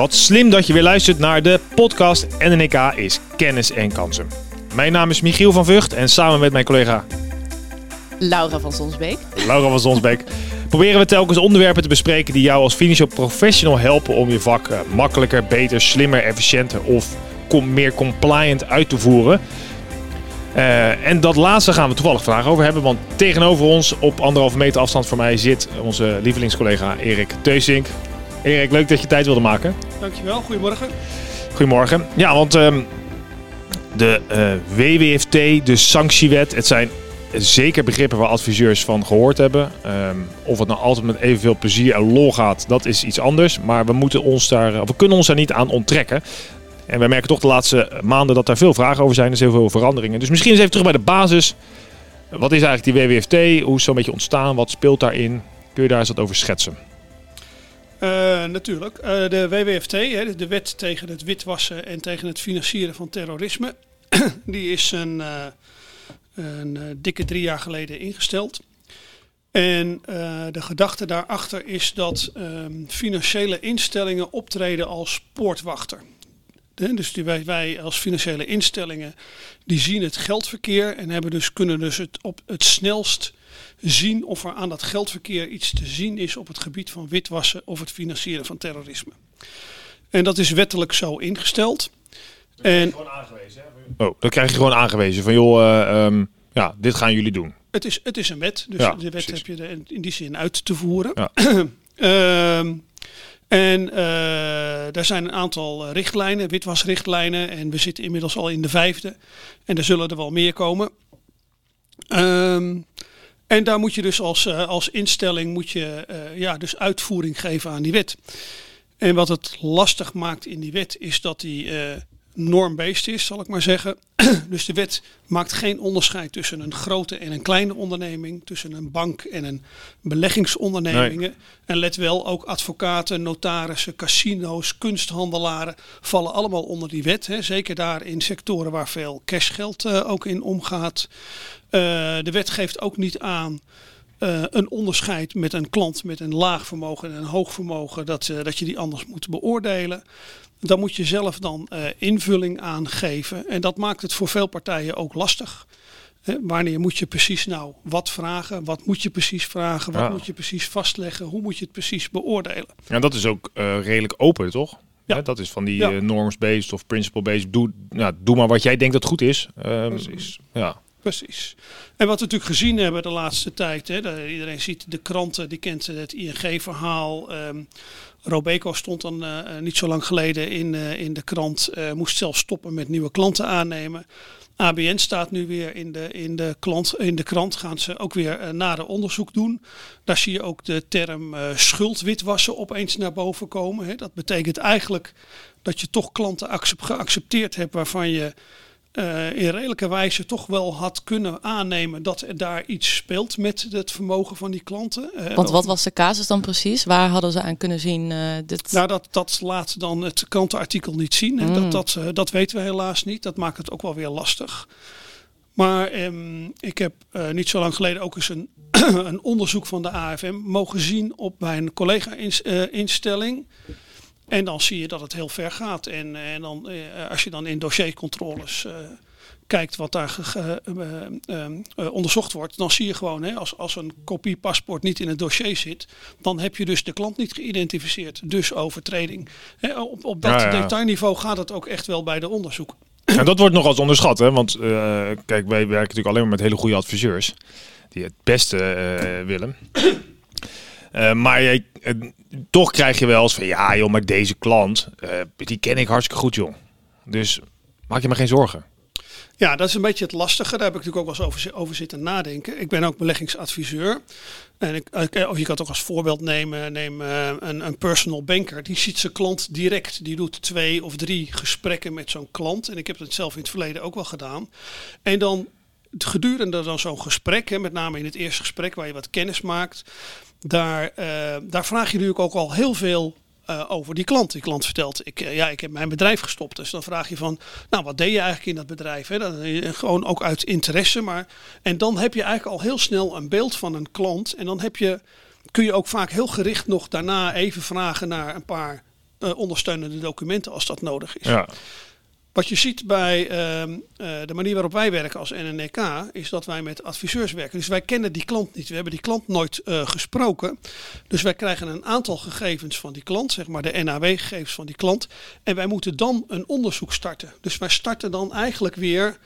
Wat slim dat je weer luistert naar de podcast NNK is kennis en kansen. Mijn naam is Michiel van Vught en samen met mijn collega Laura van Sonsbeek. Laura van Zonsbeek proberen we telkens onderwerpen te bespreken die jou als financial professional helpen om je vak eh, makkelijker, beter, slimmer, efficiënter of meer compliant uit te voeren. Eh, en dat laatste gaan we toevallig vandaag over hebben, want tegenover ons op anderhalve meter afstand van mij zit onze lievelingscollega Erik Teusink. Erik, leuk dat je tijd wilde maken. Dankjewel, goedemorgen. Goedemorgen. Ja, want ehm, de eh, WWFT, de sanctiewet, het zijn zeker begrippen waar adviseurs van gehoord hebben. Ehm, of het nou altijd met evenveel plezier en lol gaat, dat is iets anders. Maar we, moeten ons daar, of we kunnen ons daar niet aan onttrekken. En wij merken toch de laatste maanden dat daar veel vragen over zijn. Er zijn heel veel veranderingen. Dus misschien eens even terug bij de basis. Wat is eigenlijk die WWFT? Hoe is zo'n beetje ontstaan? Wat speelt daarin? Kun je daar eens wat over schetsen? Eh, natuurlijk. Eh, de WWFT, hè, de wet tegen het witwassen en tegen het financieren van terrorisme, die is een, eh, een dikke drie jaar geleden ingesteld. En de gedachte daarachter is dat ehm, financiële instellingen optreden als poortwachter. Dus die, wij, wij als financiële instellingen die zien het geldverkeer en hebben dus, kunnen dus het op het snelst zien of er aan dat geldverkeer iets te zien is op het gebied van witwassen of het financieren van terrorisme. En dat is wettelijk zo ingesteld. En Oh, dat krijg je gewoon aangewezen. Van joh, eh, ehm, ja, dit gaan jullie doen. het is, het is een wet, dus Ja, de wet precies. heb je er in- in die zin uit te voeren. Ja. Ehm, en eh, daar zijn een aantal richtlijnen, witwasrichtlijnen. En we zitten inmiddels al in de vijfde. En er zullen er wel meer komen. Ehm, en daar moet je dus als, eh, als instelling moet je, eh, ja, dus uitvoering geven aan die wet. En wat het lastig maakt in die wet is dat die eh norm-based is, zal ik maar zeggen. dus de wet maakt geen onderscheid tussen een grote en een kleine onderneming, tussen een bank en een beleggingsondernemingen. En let wel, ook advocaten, notarissen, casino's, kunsthandelaren vallen allemaal onder die wet. Hè. Zeker daar in sectoren waar veel cashgeld eh, ook in omgaat. Eh, de wet geeft ook niet aan eh, een onderscheid met een klant met een laag vermogen en een hoog vermogen, dat, eh, dat je die anders moet beoordelen. Dan moet je zelf dan invulling aangeven. En dat maakt het voor veel partijen ook lastig. Wanneer moet je precies nou wat vragen? Wat moet je precies vragen? Wat Ja. moet je precies vastleggen? Hoe moet je het precies beoordelen? Ja, dat is ook redelijk open, toch? Ja. Hè, dat is van die Ja. norms-based of principle-based. Doe, nou, doe maar wat jij denkt dat goed is. Precies. Ja. Precies. En wat we natuurlijk gezien hebben de laatste tijd, hè, iedereen ziet de kranten, die kent het ING-verhaal. ehm Robeco stond dan eh, niet zo lang geleden in, eh, in de krant, eh, moest zelf stoppen met nieuwe klanten aannemen. ABN staat nu weer in de, in de, klant, in de krant, gaan ze ook weer nader onderzoek doen. Daar zie je ook de term schuldwitwassen opeens naar boven komen. Hè. Dat betekent eigenlijk dat je toch klanten accep- geaccepteerd hebt waarvan je eh, in redelijke wijze toch wel had kunnen aannemen dat er daar iets speelt met het vermogen van die klanten. Eh, Want wat was de casus dan precies? Waar hadden ze aan kunnen zien? eh, dit... Nou, dat, dat laat dan het krantenartikel niet zien. hè. Mm. Dat, dat, dat weten we helaas niet. Dat maakt het ook wel weer lastig. Maar ehm, ik heb niet zo lang geleden ook eens een, een onderzoek van de AFM mogen zien op bij een collega-instelling. En dan zie je dat het heel ver gaat. En, eh, en dan, eh, als je dan in dossiercontroles eh, kijkt wat daar ge- onderzocht wordt, dan zie je gewoon, hè, als, als een kopie paspoort niet in het dossier zit, dan heb je dus de klant niet geïdentificeerd. Dus overtreding. Hè, op, op dat Ja, ja. detailniveau gaat het ook echt wel bij de onderzoek. En dat wordt nog als onderschat, hè? Want kijk, wij werken natuurlijk alleen maar met hele goede adviseurs. Die het beste willen. Eh, maar eh, toch krijg je wel eens van, ja joh, maar deze klant, eh, die ken ik hartstikke goed joh. Dus maak je maar geen zorgen. Ja, dat is een beetje het lastige. Daar heb ik natuurlijk ook wel eens over, over zitten nadenken. Ik ben ook beleggingsadviseur. En ik, je kan het ook als voorbeeld nemen. Neem een, een personal banker. Die ziet zijn klant direct. Die doet twee of drie gesprekken met zo'n klant. En ik heb dat zelf in het verleden ook wel gedaan. En dan gedurende dan zo'n gesprek, hè, met name in het eerste gesprek waar je wat kennis maakt. Daar, eh, daar vraag je natuurlijk ook al heel veel eh, over die klant. Die klant vertelt, ik, eh, ja, ik heb mijn bedrijf gestopt. Dus dan vraag je van, nou, wat deed je eigenlijk in dat bedrijf? Hè? Eh, gewoon ook uit interesse. Maar, en dan heb je eigenlijk al heel snel een beeld van een klant. En dan heb je, kun je ook vaak heel gericht nog daarna even vragen naar een paar ondersteunende documenten als dat nodig is. Ja. Wat je ziet bij ehm, eh, de manier waarop wij werken als NNK is dat wij met adviseurs werken. Dus wij kennen die klant niet. We hebben die klant nooit eh, gesproken. Dus wij krijgen een aantal gegevens van die klant, zeg maar de NAW-gegevens van die klant. En wij moeten dan een onderzoek starten. Dus wij starten dan eigenlijk weer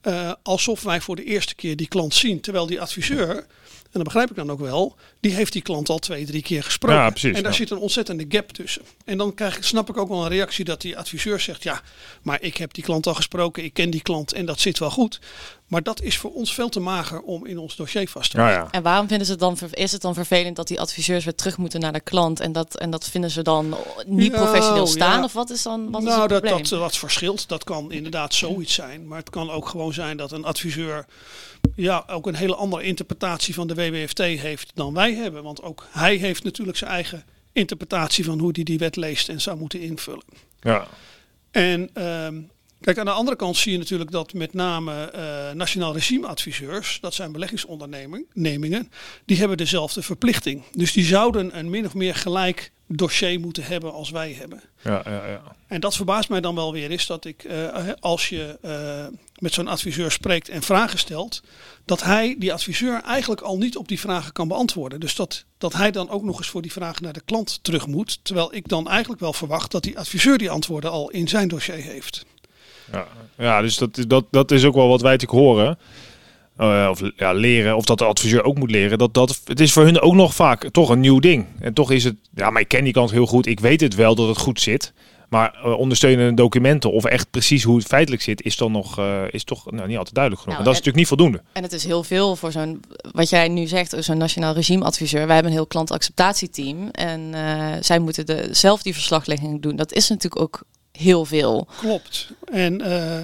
eh, alsof wij voor de eerste keer die klant zien. Terwijl die adviseur en dat begrijp ik dan ook wel, die heeft die klant al twee, drie keer gesproken. Ja, precies, en daar ja. zit een ontzettende gap tussen. En dan krijg, ik- snap ik ook wel een reactie dat die adviseur zegt, ja, maar ik heb die klant al gesproken, ik ken die klant en dat zit wel goed. Maar dat is voor ons veel te mager om in ons dossier vast te leggen. ja. En waarom vinden ze het dan, is het dan vervelend dat die adviseurs weer terug moeten naar de klant en dat, en dat vinden ze dan niet Nou, professioneel staan? ja. Of wat is dan wat is nou, het dat, probleem? dat, dat verschilt. Dat kan inderdaad zoiets zijn. Maar het kan ook gewoon zijn dat een adviseur ja, ook een hele andere interpretatie van de WWFT heeft dan wij hebben. Want ook hij heeft natuurlijk zijn eigen interpretatie van hoe hij die wet leest en zou moeten invullen. ja. En ehm, kijk, aan de andere kant zie je natuurlijk dat met name eh, nationaal regimeadviseurs, dat zijn beleggingsondernemingen, die hebben dezelfde verplichting. Dus die zouden een min of meer gelijk dossier moeten hebben als wij hebben. ja, ja, ja. En dat verbaast mij dan wel weer is dat ik, eh, als je eh, met zo'n adviseur spreekt en vragen stelt, dat hij, die adviseur, eigenlijk al niet op die vragen kan beantwoorden. Dus dat, dat hij dan ook nog eens voor die vragen naar de klant terug moet. Terwijl ik dan eigenlijk wel verwacht dat die adviseur die antwoorden al in zijn dossier heeft. Ja, ja dus dat, is- dat, dat is ook wel wat wij natuurlijk horen. Eh, of ja, leren, of dat de adviseur ook moet leren. Dat, dat, het is voor hun ook nog vaak toch een nieuw ding. En toch is het, ja, maar ik ken die kant heel goed. Ik weet het wel dat het goed zit. Maar eh, ondersteunende documenten of echt precies hoe het feitelijk zit, is dan nog eh, is toch nou, niet altijd duidelijk genoeg. Nou, en dat is en- natuurlijk niet voldoende. En het is heel veel voor zo'n, wat jij nu zegt, zo'n nationaal regimeadviseur. Wij hebben een heel klantacceptatieteam en zij moeten de, zelf die verslaglegging doen. Dat is natuurlijk ook heel veel. Klopt. En eh,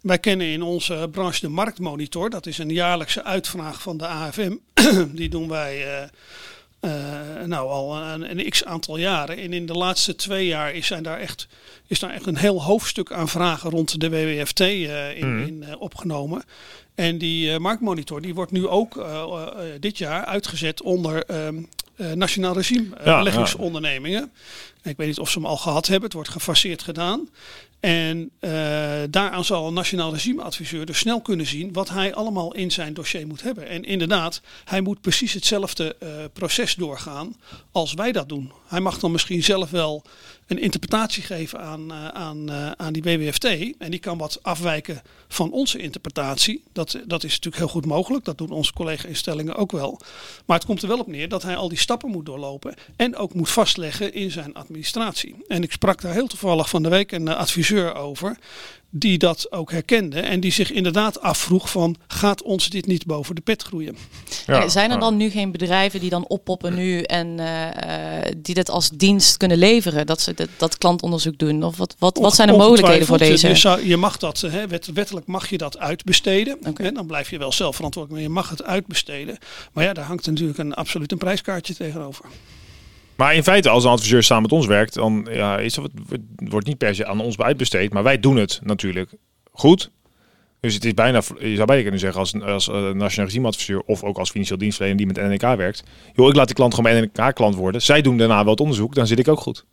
wij kennen in onze branche de marktmonitor. Dat is een jaarlijkse uitvraag van de AFM. Die doen wij eh, eh, nou al een, een x aantal jaren. En in de laatste twee jaar is, zijn daar echt, is daar echt een heel hoofdstuk aan vragen rond de WWFT eh, in, Mhm. in, opgenomen. En die eh, marktmonitor die wordt nu ook dit jaar uitgezet onder ehm, eh, nationaal regime eh, Ja, beleggingsondernemingen. Ik weet niet of ze hem al gehad hebben. Het wordt gefaseerd gedaan. En eh, daaraan zal een nationaal regimeadviseur dus snel kunnen zien wat hij allemaal in zijn dossier moet hebben. En inderdaad, hij moet precies hetzelfde proces doorgaan als wij dat doen. Hij mag dan misschien zelf wel een interpretatie geven aan, eh, aan, eh, aan die WWFT. En die kan wat afwijken van onze interpretatie. Dat, dat is natuurlijk heel goed mogelijk. Dat doen onze collega-instellingen ook wel. Maar het komt er wel op neer dat hij al die stappen moet doorlopen. En ook moet vastleggen in zijn administratie. En ik sprak daar heel toevallig van de week een eh, adviseur over. Die dat ook herkende. En die zich inderdaad afvroeg van gaat ons dit niet boven de pet groeien? Ja, Zijn er dan nu geen bedrijven die dan oppoppen nu en eh, eh, die dit als dienst kunnen leveren? Dat ze dat, dat klantonderzoek doen? Of wat, wat, wat zijn de mogelijkheden voor deze? Je, zou, je mag dat, hè, wet- wettelijk mag je dat uitbesteden. Hè, dan blijf je wel zelf verantwoordelijk, maar je mag het uitbesteden. Maar ja, daar hangt natuurlijk een absoluut een prijskaartje tegenover. Maar in feite, als een adviseur samen met ons werkt, dan ja, is het wordt niet per se aan ons uitbesteed. Maar wij doen het natuurlijk goed. Dus het is bijna, je zou bijna kunnen zeggen, als, als nationaal regimeadviseur of ook als financieel dienstverlener die met NNK werkt. Joh, ik laat die klant gewoon bij NNK-klant worden. Zij doen daarna wel het onderzoek, dan zit ik ook goed.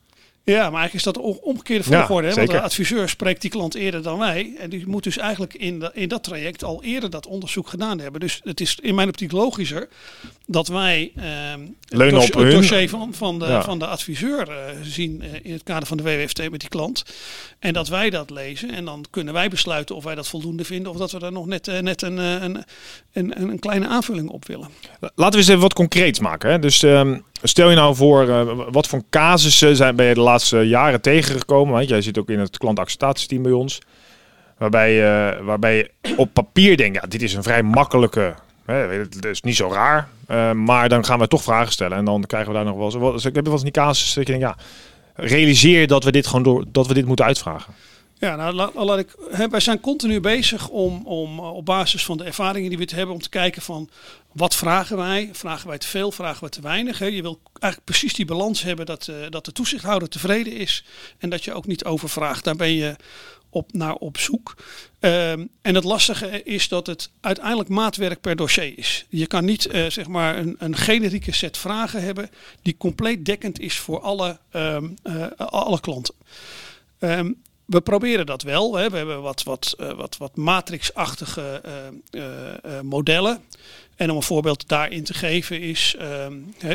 Ja, maar eigenlijk is dat de om- omgekeerde Ja, volgorde. hè? want de adviseur spreekt die klant eerder dan wij. En die moet dus eigenlijk in, de- in dat traject al eerder dat onderzoek gedaan hebben. Dus het is in mijn optiek logischer dat wij ehm, het, het dossier van, van, de, Ja. van de adviseur eh, zien eh, in het kader van de WWFT met die klant. En dat wij dat lezen. En dan kunnen wij besluiten of wij dat voldoende vinden. Of dat we daar nog net, eh, net een, een, een, een, een kleine aanvulling op willen. Laten we eens even wat concreets maken. Hè? Dus ehm, stel je nou voor, eh, wat voor casussen zijn, ben je de laatste jaren tegengekomen? Want jij zit ook in het klantacceptatieteam bij ons. Waarbij, eh, waarbij je op papier denkt, ja, dit is een vrij makkelijke, hè, is niet zo raar. Eh, maar dan gaan we toch vragen stellen en dan krijgen we daar nog wel eens. wat- Ik heb wel eens die casus dat je denkt, ja, realiseer dat we dit gewoon door, dat we dit moeten uitvragen. Ja, nou, laat, ik, hè, wij zijn continu bezig om, om op basis van de ervaringen die we te hebben, om te kijken van wat vragen wij? Vragen wij te veel? Vragen we te weinig? Hè? Je wil eigenlijk precies die balans hebben dat, eh, dat de toezichthouder tevreden is en dat je ook niet overvraagt. Daar ben je op, naar op zoek. Ehm, en het lastige is dat het uiteindelijk maatwerk per dossier is. Je kan niet eh, zeg maar een, een generieke set vragen hebben die compleet dekkend is voor alle, ehm, eh, alle klanten. Ehm, we proberen dat wel. Hè. We hebben wat, wat, wat, wat matrixachtige modellen. En om een voorbeeld daarin te geven is,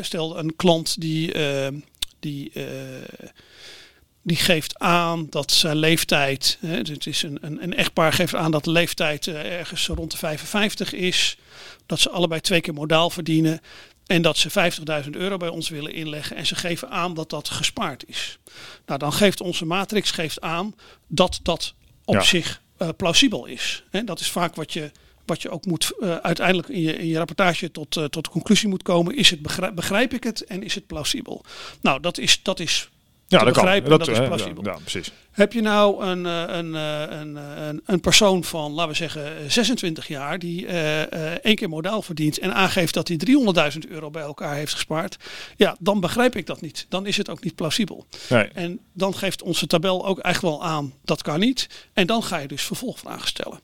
stel een klant die, die die geeft aan dat zijn leeftijd, hè, het is een, een, een, echtpaar geeft aan dat de leeftijd uh, ergens rond de 55 is, dat ze allebei twee keer modaal verdienen en dat ze 50.000 euro bij ons willen inleggen en ze geven aan dat dat gespaard is. Nou, dan geeft onze matrix geeft aan dat dat op zich uh, plausibel is. Hè, dat is vaak wat je wat je ook moet uh, uiteindelijk in je, in je rapportage tot, uh, tot de conclusie moet komen. Is het begrijp, begrijp ik het en is het plausibel? Nou, dat is, dat is ja, dat begrijpen. Kan. Dat, dat is plausibel. Ja, ja, precies. Heb je nou een, eh, een, eh, een, eh, een, een, persoon van, laten we zeggen, 26 jaar, die uh, één keer modaal verdient en aangeeft dat hij 300.000 euro bij elkaar heeft gespaard, ja, dan begrijp ik dat niet. Dan is het ook niet plausibel. Nee. En dan geeft onze tabel ook echt wel aan, dat kan niet. En dan ga je dus vervolgvragen stellen.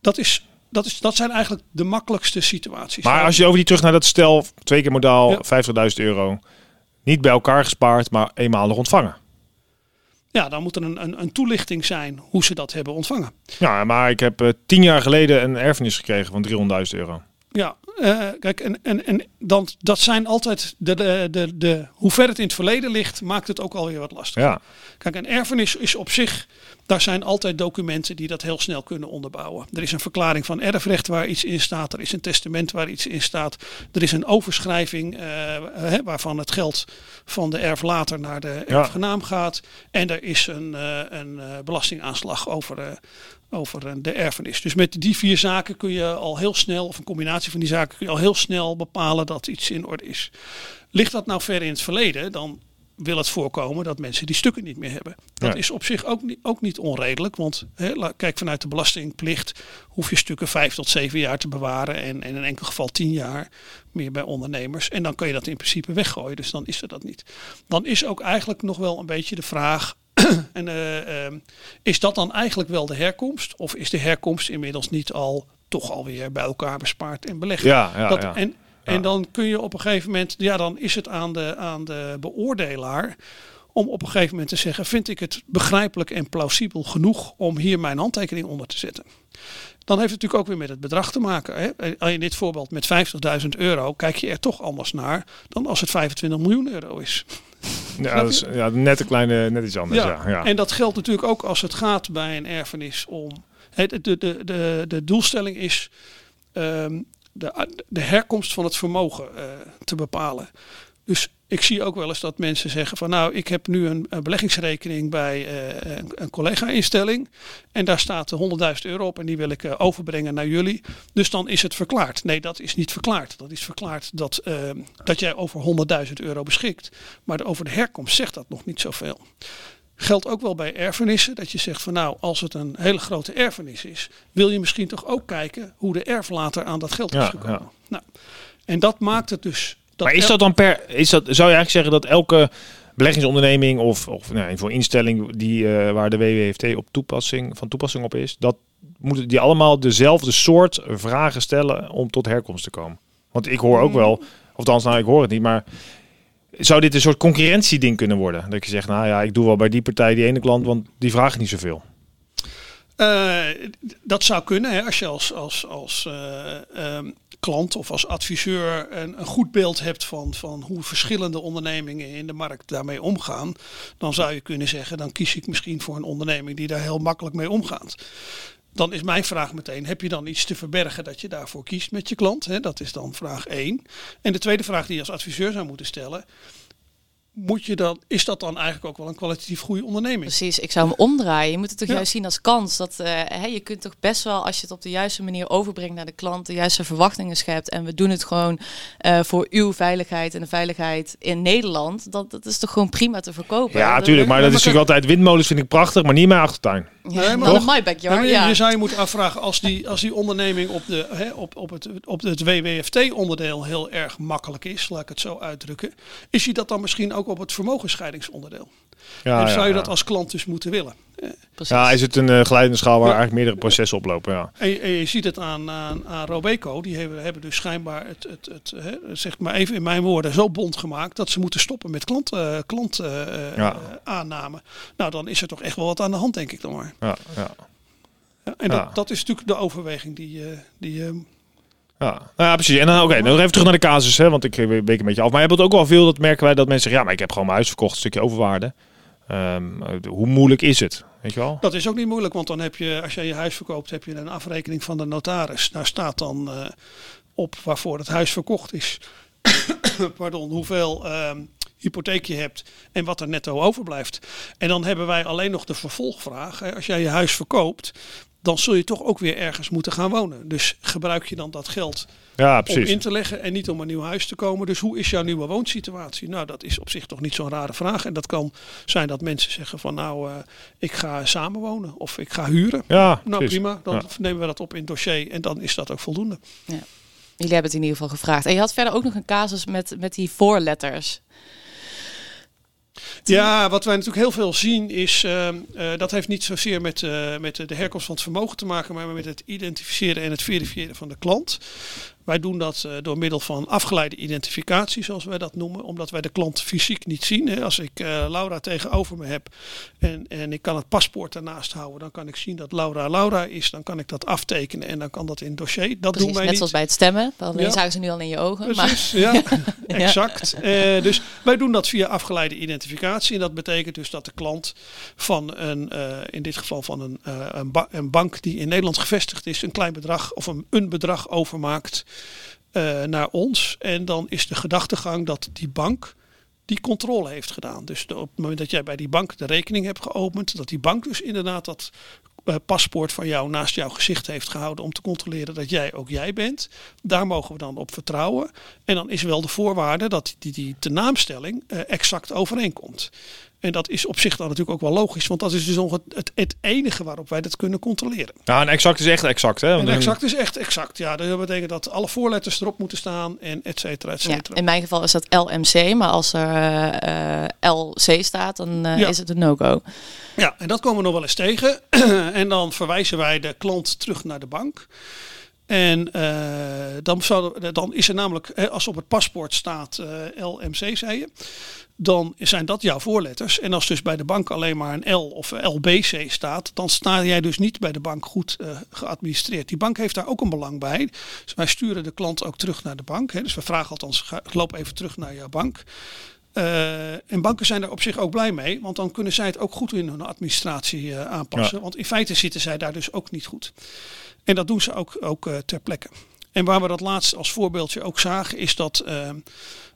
Dat is dat, is, dat zijn eigenlijk de makkelijkste situaties. Maar als je over die terug naar dat stel, twee keer modaal, ja. 50.000 euro. Niet bij elkaar gespaard, maar eenmalig ontvangen. Ja, dan moet er een, een, een, toelichting zijn hoe ze dat hebben ontvangen. Ja, maar ik heb uh, tien jaar geleden een erfenis gekregen van 300.000 euro. Ja, uh, kijk, en, en, en dan, dat zijn altijd de, de, de, de, hoe ver het in het verleden ligt, maakt het ook alweer wat lastig. Ja. Kijk, een erfenis is op zich, daar zijn altijd documenten die dat heel snel kunnen onderbouwen. Er is een verklaring van erfrecht waar iets in staat, er is een testament waar iets in staat, er is een overschrijving uh, hè, waarvan het geld van de erflater naar de erfgenaam gaat. En er is een, uh, een belastingaanslag over over de erfenis. Dus met die vier zaken kun je al heel snel, of een combinatie van die zaken, kun je al heel snel bepalen dat iets in orde is. Ligt dat nou ver in het verleden, dan wil het voorkomen dat mensen die stukken niet meer hebben. Dat is op zich ook niet, ook niet onredelijk, want kijk vanuit de belastingplicht hoef je stukken vijf tot zeven jaar te bewaren en, en in enkel geval tien jaar meer bij ondernemers. En dan kun je dat in principe weggooien, dus dan is er dat niet. Dan is ook eigenlijk nog wel een beetje de vraag en uh, uh, is dat dan eigenlijk wel de herkomst? Of is de herkomst inmiddels niet al toch alweer bij elkaar bespaard en belegd? Ja, ja, dat, ja. En, en dan kun je op een gegeven moment, ja, dan is het aan de, aan de beoordelaar om op een gegeven moment te zeggen: vind ik het begrijpelijk en plausibel genoeg om hier mijn handtekening onder te zetten? Dan heeft het natuurlijk ook weer met het bedrag te maken. Hè? In dit voorbeeld met 50.000 euro kijk je er toch anders naar dan als het 25 miljoen euro is. Ja, dat is ja, net een kleine, net iets anders. Ja. Ja, En dat geldt natuurlijk ook als het gaat bij een erfenis om. De, de, de, de, de doelstelling is um, de, de herkomst van het vermogen uh, te bepalen. Dus ik zie ook wel eens dat mensen zeggen van nou, ik heb nu een, een beleggingsrekening bij uh, een, een collega-instelling en daar staat 100.000 euro op en die wil ik uh, overbrengen naar jullie. Dus dan is het verklaard. Nee, dat is niet verklaard. Dat is verklaard dat, uh, dat jij over 100.000 euro beschikt. Maar over de herkomst zegt dat nog niet zoveel. Geldt ook wel bij erfenissen, dat je zegt van nou, als het een hele grote erfenis is, wil je misschien toch ook kijken hoe de erflater aan dat geld is gekomen. ja. Nou, en dat maakt het dus. Maar is dat dan per. Is dat, zou je eigenlijk zeggen dat elke beleggingsonderneming of, of nou, voor instelling die, eh, waar de WWFT op toepassing, van toepassing op is, dat moeten die allemaal dezelfde soort vragen stellen om tot herkomst te komen? Want ik hoor ook wel, of althans, nou, ik hoor het niet, maar zou dit een soort concurrentieding kunnen worden? Dat je zegt, nou ja, ik doe wel bij die partij die ene klant, want die vraagt niet zoveel. Eh, dat zou kunnen hè, als je als, als, als eh, ehm, klant of als adviseur een, een goed beeld hebt van, van hoe verschillende ondernemingen in de markt daarmee omgaan. Dan zou je kunnen zeggen, dan kies ik misschien voor een onderneming die daar heel makkelijk mee omgaat. Dan is mijn vraag meteen, heb je dan iets te verbergen dat je daarvoor kiest met je klant? Dat is dan vraag 1. En de tweede vraag die je als adviseur zou moeten stellen, moet je dan, is dat dan eigenlijk ook wel een kwalitatief goede onderneming? Precies, ik zou hem omdraaien. Je moet het toch Ja. juist zien als kans. Dat, eh, hè, je kunt toch best wel, als je het op de juiste manier overbrengt naar de klant, de juiste verwachtingen schept. En we doen het gewoon eh, voor uw veiligheid en de veiligheid in Nederland. Dat, dat is toch gewoon prima te verkopen. Ja, natuurlijk, maar dat is natuurlijk altijd windmolens vind ik prachtig, maar niet in mijn achtertuin. Ja, Nee, maar in my backyard. Ja, je zou je moeten afvragen, als die, als die onderneming op, de, hè, op, op het, op het WWFT-onderdeel heel erg makkelijk is, laat ik het zo uitdrukken, is hij dat dan misschien ook ook op het vermogensscheidingsonderdeel. Ja, en zou ja, je ja. dat als klant dus moeten willen. Precies. Ja, is het een eh glijdende schaal waar Ja. eigenlijk meerdere processen oplopen? Ja. En, je- en je ziet het aan, aan, aan Robeco. Die hebben, hebben dus schijnbaar het, het, het hè, zeg maar even in mijn woorden, zo bond gemaakt dat ze moeten stoppen met klant, eh, klant eh, eh, Ja. eh, aanname. Nou, dan is er toch echt wel wat aan de hand, denk ik dan maar. Ja, ja. Ja, en Ja. dat, dat is natuurlijk de overweging die, eh, die eh, Ja, nou ja, precies. En dan, oké, nog even terug naar de casus, hè, want ik eh, week een beetje af. Maar je hebt ook wel veel, dat merken wij, dat mensen zeggen, ja, maar ik heb gewoon mijn huis verkocht, een stukje overwaarde. Ehm, eh, hoe moeilijk is het? Weet je wel? Dat is ook niet moeilijk, want dan heb je, als jij je huis verkoopt, heb je een afrekening van de notaris. Daar staat dan eh, op waarvoor het huis verkocht is. Pardon, hoeveel ehm, hypotheek je hebt en wat er netto overblijft. En dan hebben wij alleen nog de vervolgvraag. Als jij je huis verkoopt, dan zul je toch ook weer ergens moeten gaan wonen. Dus gebruik je dan dat geld Ja, om in te leggen en niet om een nieuw huis te komen. Dus hoe is jouw nieuwe woonsituatie? Nou, dat is op zich toch niet zo'n rare vraag. En dat kan zijn dat mensen zeggen van nou, eh, ik ga samenwonen of ik ga huren. Ja, Nou precies. prima, dan Ja. nemen we dat op in het dossier en dan is dat ook voldoende. Jullie hebben het in ieder geval gevraagd. En je had verder ook nog een casus met, met die voorletters. Ja, wat wij natuurlijk heel veel zien is, ehm, eh, dat heeft niet zozeer met, eh, met de herkomst van het vermogen te maken, maar met het identificeren en het verifiëren van de klant. Wij doen dat eh, door middel van afgeleide identificatie, zoals wij dat noemen, omdat wij de klant fysiek niet zien. Hè. Als ik eh, Laura tegenover me heb en, en ik kan het paspoort ernaast houden, dan kan ik zien dat Laura Laura is. Dan kan ik dat aftekenen en dan kan dat in het dossier. Dat Precies, doen wij net niet. zoals bij het stemmen. Alleen Ja. zagen ze nu al in je ogen. Maar, Precies, ja, exact. Eh, dus wij doen dat via afgeleide identificatie. En dat betekent dus dat de klant van een, eh, in dit geval van een, eh, een, ba- een bank die in Nederland gevestigd is, een klein bedrag of een, een bedrag overmaakt eh, naar ons. En dan is de gedachtegang dat die bank die controle heeft gedaan. Dus op het moment dat jij bij die bank de rekening hebt geopend, dat die bank dus inderdaad dat eh, paspoort van jou naast jouw gezicht heeft gehouden om te controleren dat jij ook jij bent. Daar mogen we dan op vertrouwen. En dan is wel de voorwaarde dat die, die tenaamstelling eh, exact overeenkomt. En dat is op zich dan natuurlijk ook wel logisch, want dat is dus nog het, het, enige waarop wij dat kunnen controleren. Nou, en exact is echt exact, hè? En Want exact is echt exact. Ja, dat betekent dat alle voorletters erop moeten staan en et cetera, et ja, cetera. in mijn geval is dat LMC. Maar als er eh, eh, LC staat, dan eh, Ja. is het een no-go. Ja, en dat komen we nog wel eens tegen. en dan verwijzen wij de klant terug naar de bank. En eh, dan, zou, dan is er namelijk, hè, als op het paspoort staat eh, LMC, zei je, dan zijn dat jouw voorletters. En als dus bij de bank alleen maar een L of LBC staat, dan sta jij dus niet bij de bank goed eh, geadministreerd. Die bank heeft daar ook een belang bij. Dus wij sturen de klant ook terug naar de bank. Hè. Dus we vragen althans, ga- loop even terug naar jouw bank. Eh, en banken zijn daar op zich ook blij mee, want dan kunnen zij het ook goed in hun administratie eh, aanpassen. Ja. Want in feite zitten zij daar dus ook niet goed. En dat doen ze ook, ook ter plekke. En waar we dat laatst als voorbeeldje ook zagen, is dat eh,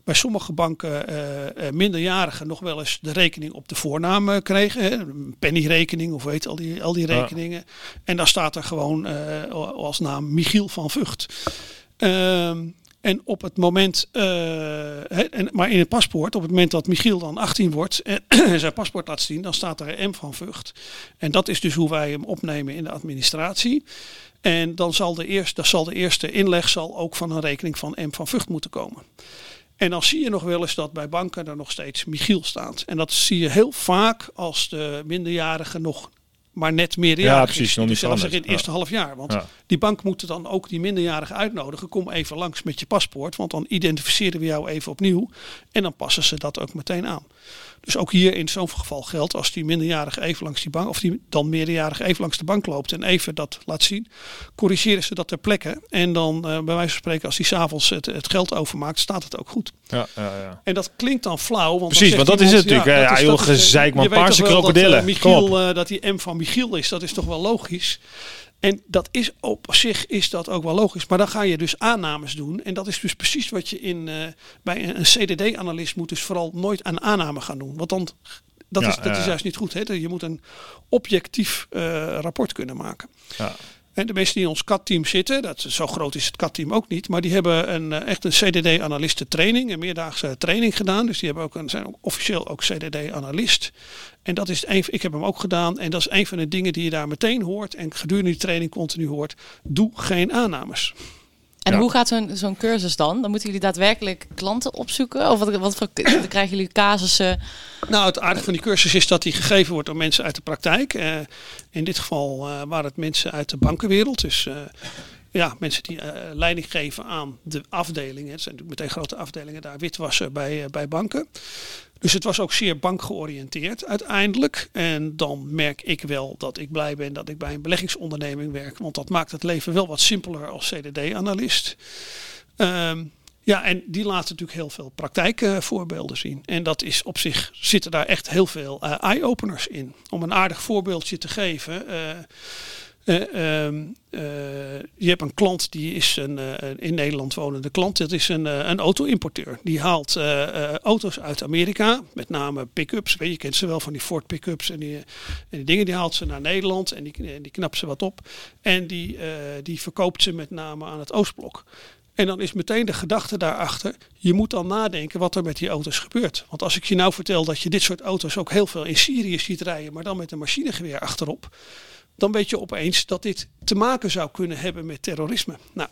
bij sommige banken eh, eh, minderjarigen nog wel eens de rekening op de voornaam kregen. Hè? Een pennyrekening of weet al die, al die Ja. rekeningen. En daar staat er gewoon als naam Michiel van Vught. Ehm, en op het moment, hè, en, maar in het paspoort, op het moment dat Michiel dan 18 wordt en zijn paspoort laat zien, dan staat er M van Vught. En dat is dus hoe wij hem opnemen in de administratie. En dan zal de eerste, dan zal de eerste inleg zal ook van een rekening van M van Vught moeten komen. En dan zie je nog wel eens dat bij banken er nog steeds Michiel staat. En dat zie je heel vaak als de minderjarige nog maar net meerderjarig Ja, precies, is. nog niet zelfs in het eerste half jaar. Want Ja. Die bank moet dan ook die minderjarige uitnodigen. Kom even langs met je paspoort. Want dan identificeren we jou even opnieuw. En dan passen ze dat ook meteen aan. Dus ook hier in zo'n geval geldt als die minderjarige even langs die bank. Of die dan meerderjarige even langs de bank loopt. En even dat laat zien. Corrigeren ze dat ter plekke. En dan eh, bij wijze van spreken als die s'avonds het, het geld overmaakt. Staat het ook goed. Ja, ja, ja. En dat klinkt dan flauw. Want Precies, want dat is het natuurlijk, Ja, joh, gezeik, man, weet paarse wel dat, krokodillen. eh, Michiel, eh, dat die M van Michiel is, dat is toch wel logisch. En dat is op zich is dat ook wel logisch. Maar dan ga je dus aannames doen. En dat is dus precies wat je in, eh, bij een, CDD-analyst moet dus vooral nooit aan aanname gaan doen. Want dan, dat, Ja, is, dat ja. is juist niet goed. Hè? Je moet een objectief eh, rapport kunnen maken. Ja. En de mensen die in ons CAT-team zitten, dat, zo groot is het CAT-team ook niet, maar die hebben een, eh, echt een CDD-analisten training, een meerdaagse training gedaan. Dus die hebben ook een, zijn ook officieel ook CDD-analyst. En dat is een, ik heb hem ook gedaan en dat is een van de dingen die je daar meteen hoort en gedurende die training continu hoort. Doe geen aannames. En Ja. hoe gaat zo'n zo'n cursus dan? Dan moeten jullie daadwerkelijk klanten opzoeken? Of wat, wat voor, dan krijgen jullie casussen? Nou, het aardige van die cursus is dat die gegeven wordt door mensen uit de praktijk. Eh, in dit geval eh, waren het mensen uit de bankenwereld. Dus eh, ja, mensen die leiding geven aan de afdelingen. Het zijn natuurlijk meteen grote afdelingen daar, witwassen bij, bij banken. Dus het was ook zeer bankgeoriënteerd uiteindelijk. En dan merk ik wel dat ik blij ben dat ik bij een beleggingsonderneming werk. Want dat maakt het leven wel wat simpeler als CDD-analyst. Ehm, ja, en die laten natuurlijk heel veel praktijkvoorbeelden zien. En dat is op zich, zitten daar echt heel veel eh, eye-openers in. Om een aardig voorbeeldje te geven. eh, eh, ehm, eh, je hebt een klant die is een eh, een in Nederland wonende klant. Dat is een, een auto-importeur. Die haalt auto's uit Amerika, met name pick-ups. Je, kent ze wel van die Ford pick-ups en die, en die dingen. Die haalt ze naar Nederland en die, die knapt ze wat op. En die, die verkoopt ze met name aan het Oostblok. En dan is meteen de gedachte daarachter, je moet dan nadenken wat er met die auto's gebeurt. Want als ik je nou vertel dat je dit soort auto's ook heel veel in Syrië ziet rijden, maar dan met een machinegeweer achterop, dan weet je opeens dat dit te maken zou kunnen hebben met terrorisme. Nou,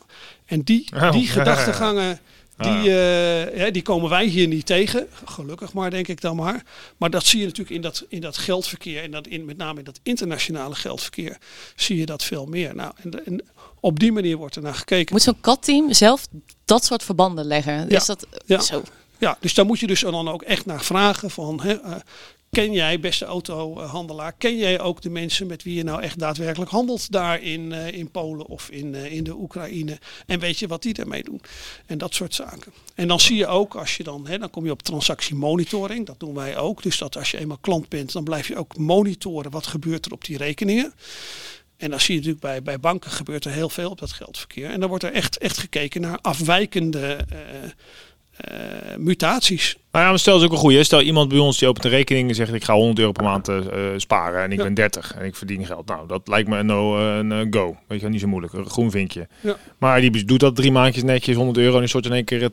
en die, Oh. die gedachtegangen, Ah. die, eh, ja, die komen wij hier niet tegen. Gelukkig maar, denk ik dan maar. Maar dat zie je natuurlijk in dat, in dat geldverkeer en dat in, met name in dat internationale geldverkeer, zie je dat veel meer. Nou, en, en op die manier wordt er naar gekeken. Moet zo'n CAT-team zelf dat soort verbanden leggen? Ja. Is dat Ja. zo? Ja, dus daar moet je dus dan ook echt naar vragen van, hè, eh, ken jij, beste autohandelaar, ken jij ook de mensen met wie je nou echt daadwerkelijk handelt daar in, eh, in Polen of in, eh, in de Oekraïne? En weet je wat die daarmee doen? En dat soort zaken. En dan zie je ook, als je dan, hè, dan kom je op transactiemonitoring, dat doen wij ook. Dus dat als je eenmaal klant bent, dan blijf je ook monitoren wat gebeurt er op die rekeningen. En dan zie je natuurlijk bij, bij banken gebeurt er heel veel op dat geldverkeer. En dan wordt er echt, echt gekeken naar afwijkende eh, mutaties. Nou ja, maar stel is ook een goeie. Stel iemand bij ons die opent een rekening en zegt ik ga 100 euro per maand eh, eh, sparen en ik Ja. ben 30 en ik verdien geld. Nou, dat lijkt me een, no, eh, een eh, go. Weet je, niet zo moeilijk. Een groen vinkje. Ja. Maar die doet dat drie maandjes netjes 100 euro en die stort in één keer eh,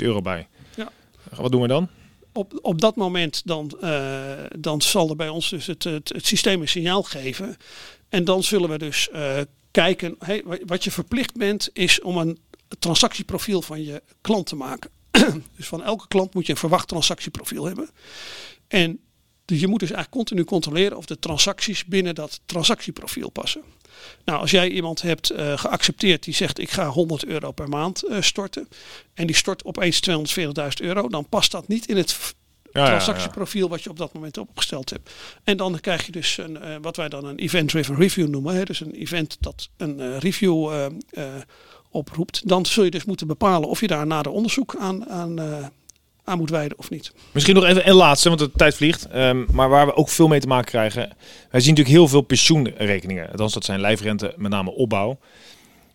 240.000 euro bij. Ja. Wat doen we dan? Op, op dat moment dan, eh, dan zal er bij ons dus het, het, het systeem een signaal geven. En dan zullen we dus eh, kijken. Hey, wa- wat je verplicht bent is om een transactieprofiel van je klant te maken. dus van elke klant moet je een verwacht transactieprofiel hebben. En dus je moet dus eigenlijk continu controleren of de transacties binnen dat transactieprofiel passen. Nou, als jij iemand hebt eh, geaccepteerd die zegt ik ga 100 euro per maand eh, storten. En die stort opeens 240.000 euro. Dan past dat niet in het ja, ja. transactieprofiel wat je op dat moment opgesteld hebt. En dan krijg je dus een, eh, wat wij dan een event-driven review noemen. Hè? Dus een event dat een review oproept. Dan zul je dus moeten bepalen of je daar nader onderzoek aan, aan, eh, aan moet wijden of niet. Misschien nog even een laatste, want de tijd vliegt. Ehm, maar waar we ook veel mee te maken krijgen. Wij zien natuurlijk heel veel pensioenrekeningen. Althans, dat zijn lijfrente, met name opbouw.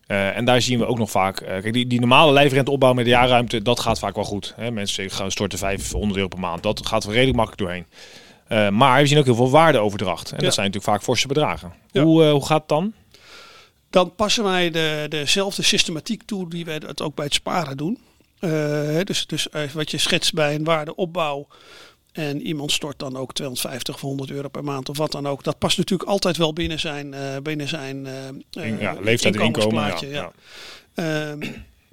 Eh, en daar zien we ook nog vaak. eh, kijk, die, die normale lijfrente opbouw met de jaarruimte, dat gaat vaak wel goed. Hè? Mensen gaan storten 500 euro per maand. Dat gaat wel redelijk makkelijk doorheen. Maar we zien ook heel veel waardeoverdracht. En Ja. dat zijn natuurlijk vaak forse bedragen. Ja. Hoe, hoe gaat het dan? Dan passen wij de, dezelfde systematiek toe die wij het ook bij het sparen doen. Hè, dus dus eh, wat je schetst bij een waardeopbouw. En iemand stort dan ook 250 of 100 euro per maand of wat dan ook. Dat past natuurlijk altijd wel binnen zijn, eh, binnen zijn ja, eh, leeftijd en inkomen. Ja. Ehm,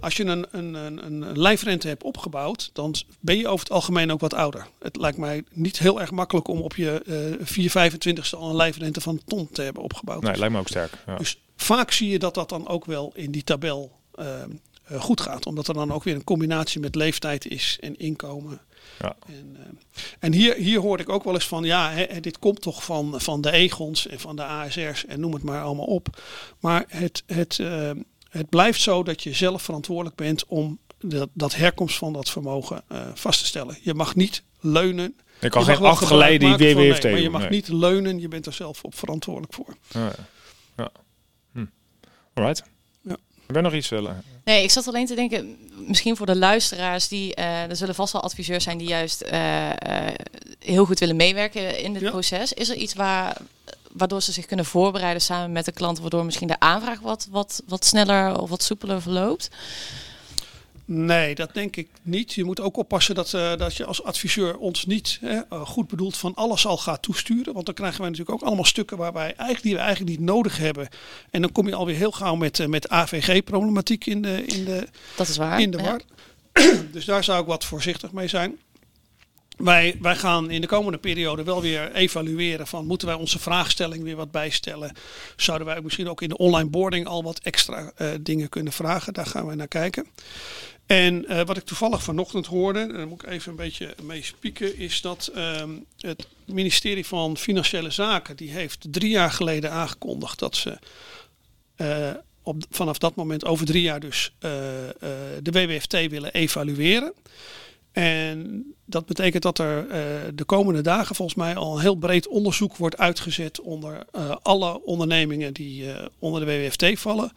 als je een, een, een, een lijfrente hebt opgebouwd, dan ben je over het algemeen ook wat ouder. Het lijkt mij niet heel erg makkelijk om op je 4, 25ste al een lijfrente van een ton te hebben opgebouwd. Nee, lijkt me ook sterk. Ja. Dus vaak zie je dat dat dan ook wel in die tabel ehm, eh, goed gaat. Omdat er dan ook weer een combinatie met leeftijd is en inkomen. Ja. En, ehm, en hier, hier hoor ik ook wel eens van, ja, hè, dit komt toch van, van de Egons en van de ASR's en noem het maar allemaal op. Maar het, het, ehm, het blijft zo dat je zelf verantwoordelijk bent om dat, dat herkomst van dat vermogen eh, vast te stellen. Je mag niet leunen. Ik kan geen afgeleide van- WWFT nee, Maar je mag nee. niet leunen, je bent er zelf op verantwoordelijk voor. Ja, ja. Alright. Ja. Jij nog iets willen? Nee, ik zat alleen te denken, misschien voor de luisteraars, die, eh, er zullen vast wel adviseurs zijn die juist eh, eh, heel goed willen meewerken in dit Ja. proces. Is er iets waar, waardoor ze zich kunnen voorbereiden samen met de klant, waardoor misschien de aanvraag wat, wat, wat sneller of wat soepeler verloopt? Nee, dat denk ik niet. Je moet ook oppassen dat, uh, dat je als adviseur ons niet hè, uh, goed bedoeld van alles al gaat toesturen. Want dan krijgen wij natuurlijk ook allemaal stukken waar wij eigenlijk, die we eigenlijk niet nodig hebben. En dan kom je alweer heel gauw met, uh, met AVG-problematiek in de, in de, dat is waar. In de war. dus daar zou ik wat voorzichtig mee zijn. Wij, wij gaan in de komende periode wel weer evalueren van moeten wij onze vraagstelling weer wat bijstellen. Zouden wij misschien ook in de online boarding al wat extra uh, dingen kunnen vragen. Daar gaan we naar kijken. En uh, wat ik toevallig vanochtend hoorde, en daar moet ik even een beetje mee spieken, is dat um, het ministerie van Financiële Zaken, die heeft drie jaar geleden aangekondigd dat ze uh, op, vanaf dat moment over drie jaar dus de WWFT willen evalueren. En dat betekent dat er de komende dagen volgens mij al heel breed onderzoek wordt uitgezet onder alle ondernemingen die onder de WWFT vallen.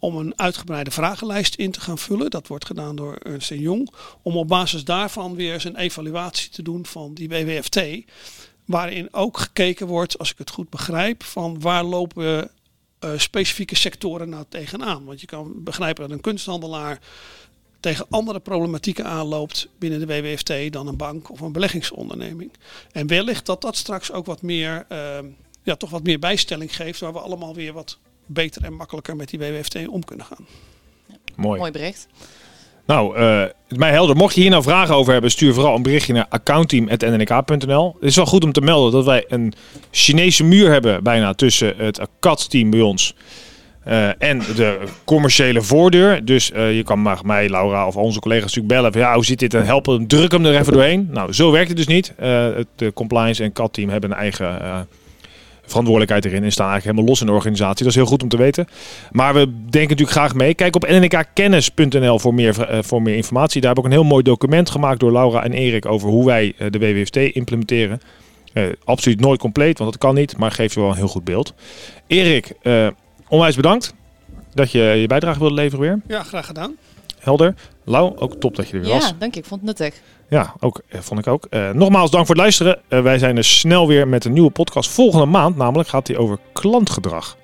Om een uitgebreide vragenlijst in te gaan vullen. Dat wordt gedaan door Ernst Jong. Om op basis daarvan weer eens een evaluatie te doen van die WWFT. Waarin ook gekeken wordt, als ik het goed begrijp, van waar lopen specifieke sectoren nou tegenaan. Want je kan begrijpen dat een kunsthandelaar tegen andere problematieken aanloopt binnen de WWFT dan een bank of een beleggingsonderneming. En wellicht dat dat straks ook wat meer, uh, ja, toch wat meer bijstelling geeft, waar we allemaal weer wat beter en makkelijker met die WWFT om kunnen gaan. Ja. Mooi. Mooi bericht. Nou, uh, is mij helder. Mocht je hier nou vragen over hebben, stuur vooral een berichtje naar accountteam.nnk.nl. Het is wel goed om te melden dat wij een Chinese muur hebben bijna tussen het ACAT-team bij ons uh, en de commerciële voordeur. Dus uh, je kan maar mij, Laura of onze collega's natuurlijk bellen. Van, ja, hoe zit dit en helpen? Druk hem er even doorheen. Nou, zo werkt het dus niet. Uh, het compliance en CAT-team hebben een eigen verantwoordelijkheid erin. En staan eigenlijk helemaal los in de organisatie. Dat is heel goed om te weten. Maar we denken natuurlijk graag mee. Kijk op nnkkennis.nl voor meer, voor meer informatie. Daar heb ik een heel mooi document gemaakt door Laura en Erik over hoe wij de WWFT implementeren. absoluut nooit compleet, want dat kan niet. Maar geeft wel een heel goed beeld. Erik, onwijs bedankt dat je je bijdrage wilde leveren weer. Ja, graag gedaan. Helder. Lau, ook top dat je er weer ja, was. Ja, dank je. Ik vond het nuttig. Ja, ook, eh, vond ik ook. Uh, nogmaals dank voor het luisteren. Uh, wij zijn er snel weer met een nieuwe podcast. Volgende maand namelijk gaat die over klantgedrag.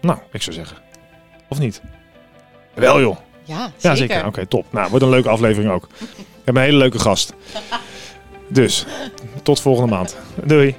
Nou, ik zou zeggen. Of niet? Wel joh. Ja, zeker. Ja, zeker. Oké, okay, top. Nou, wordt een leuke aflevering ook. We hebben een hele leuke gast. Dus, tot volgende maand. Doei.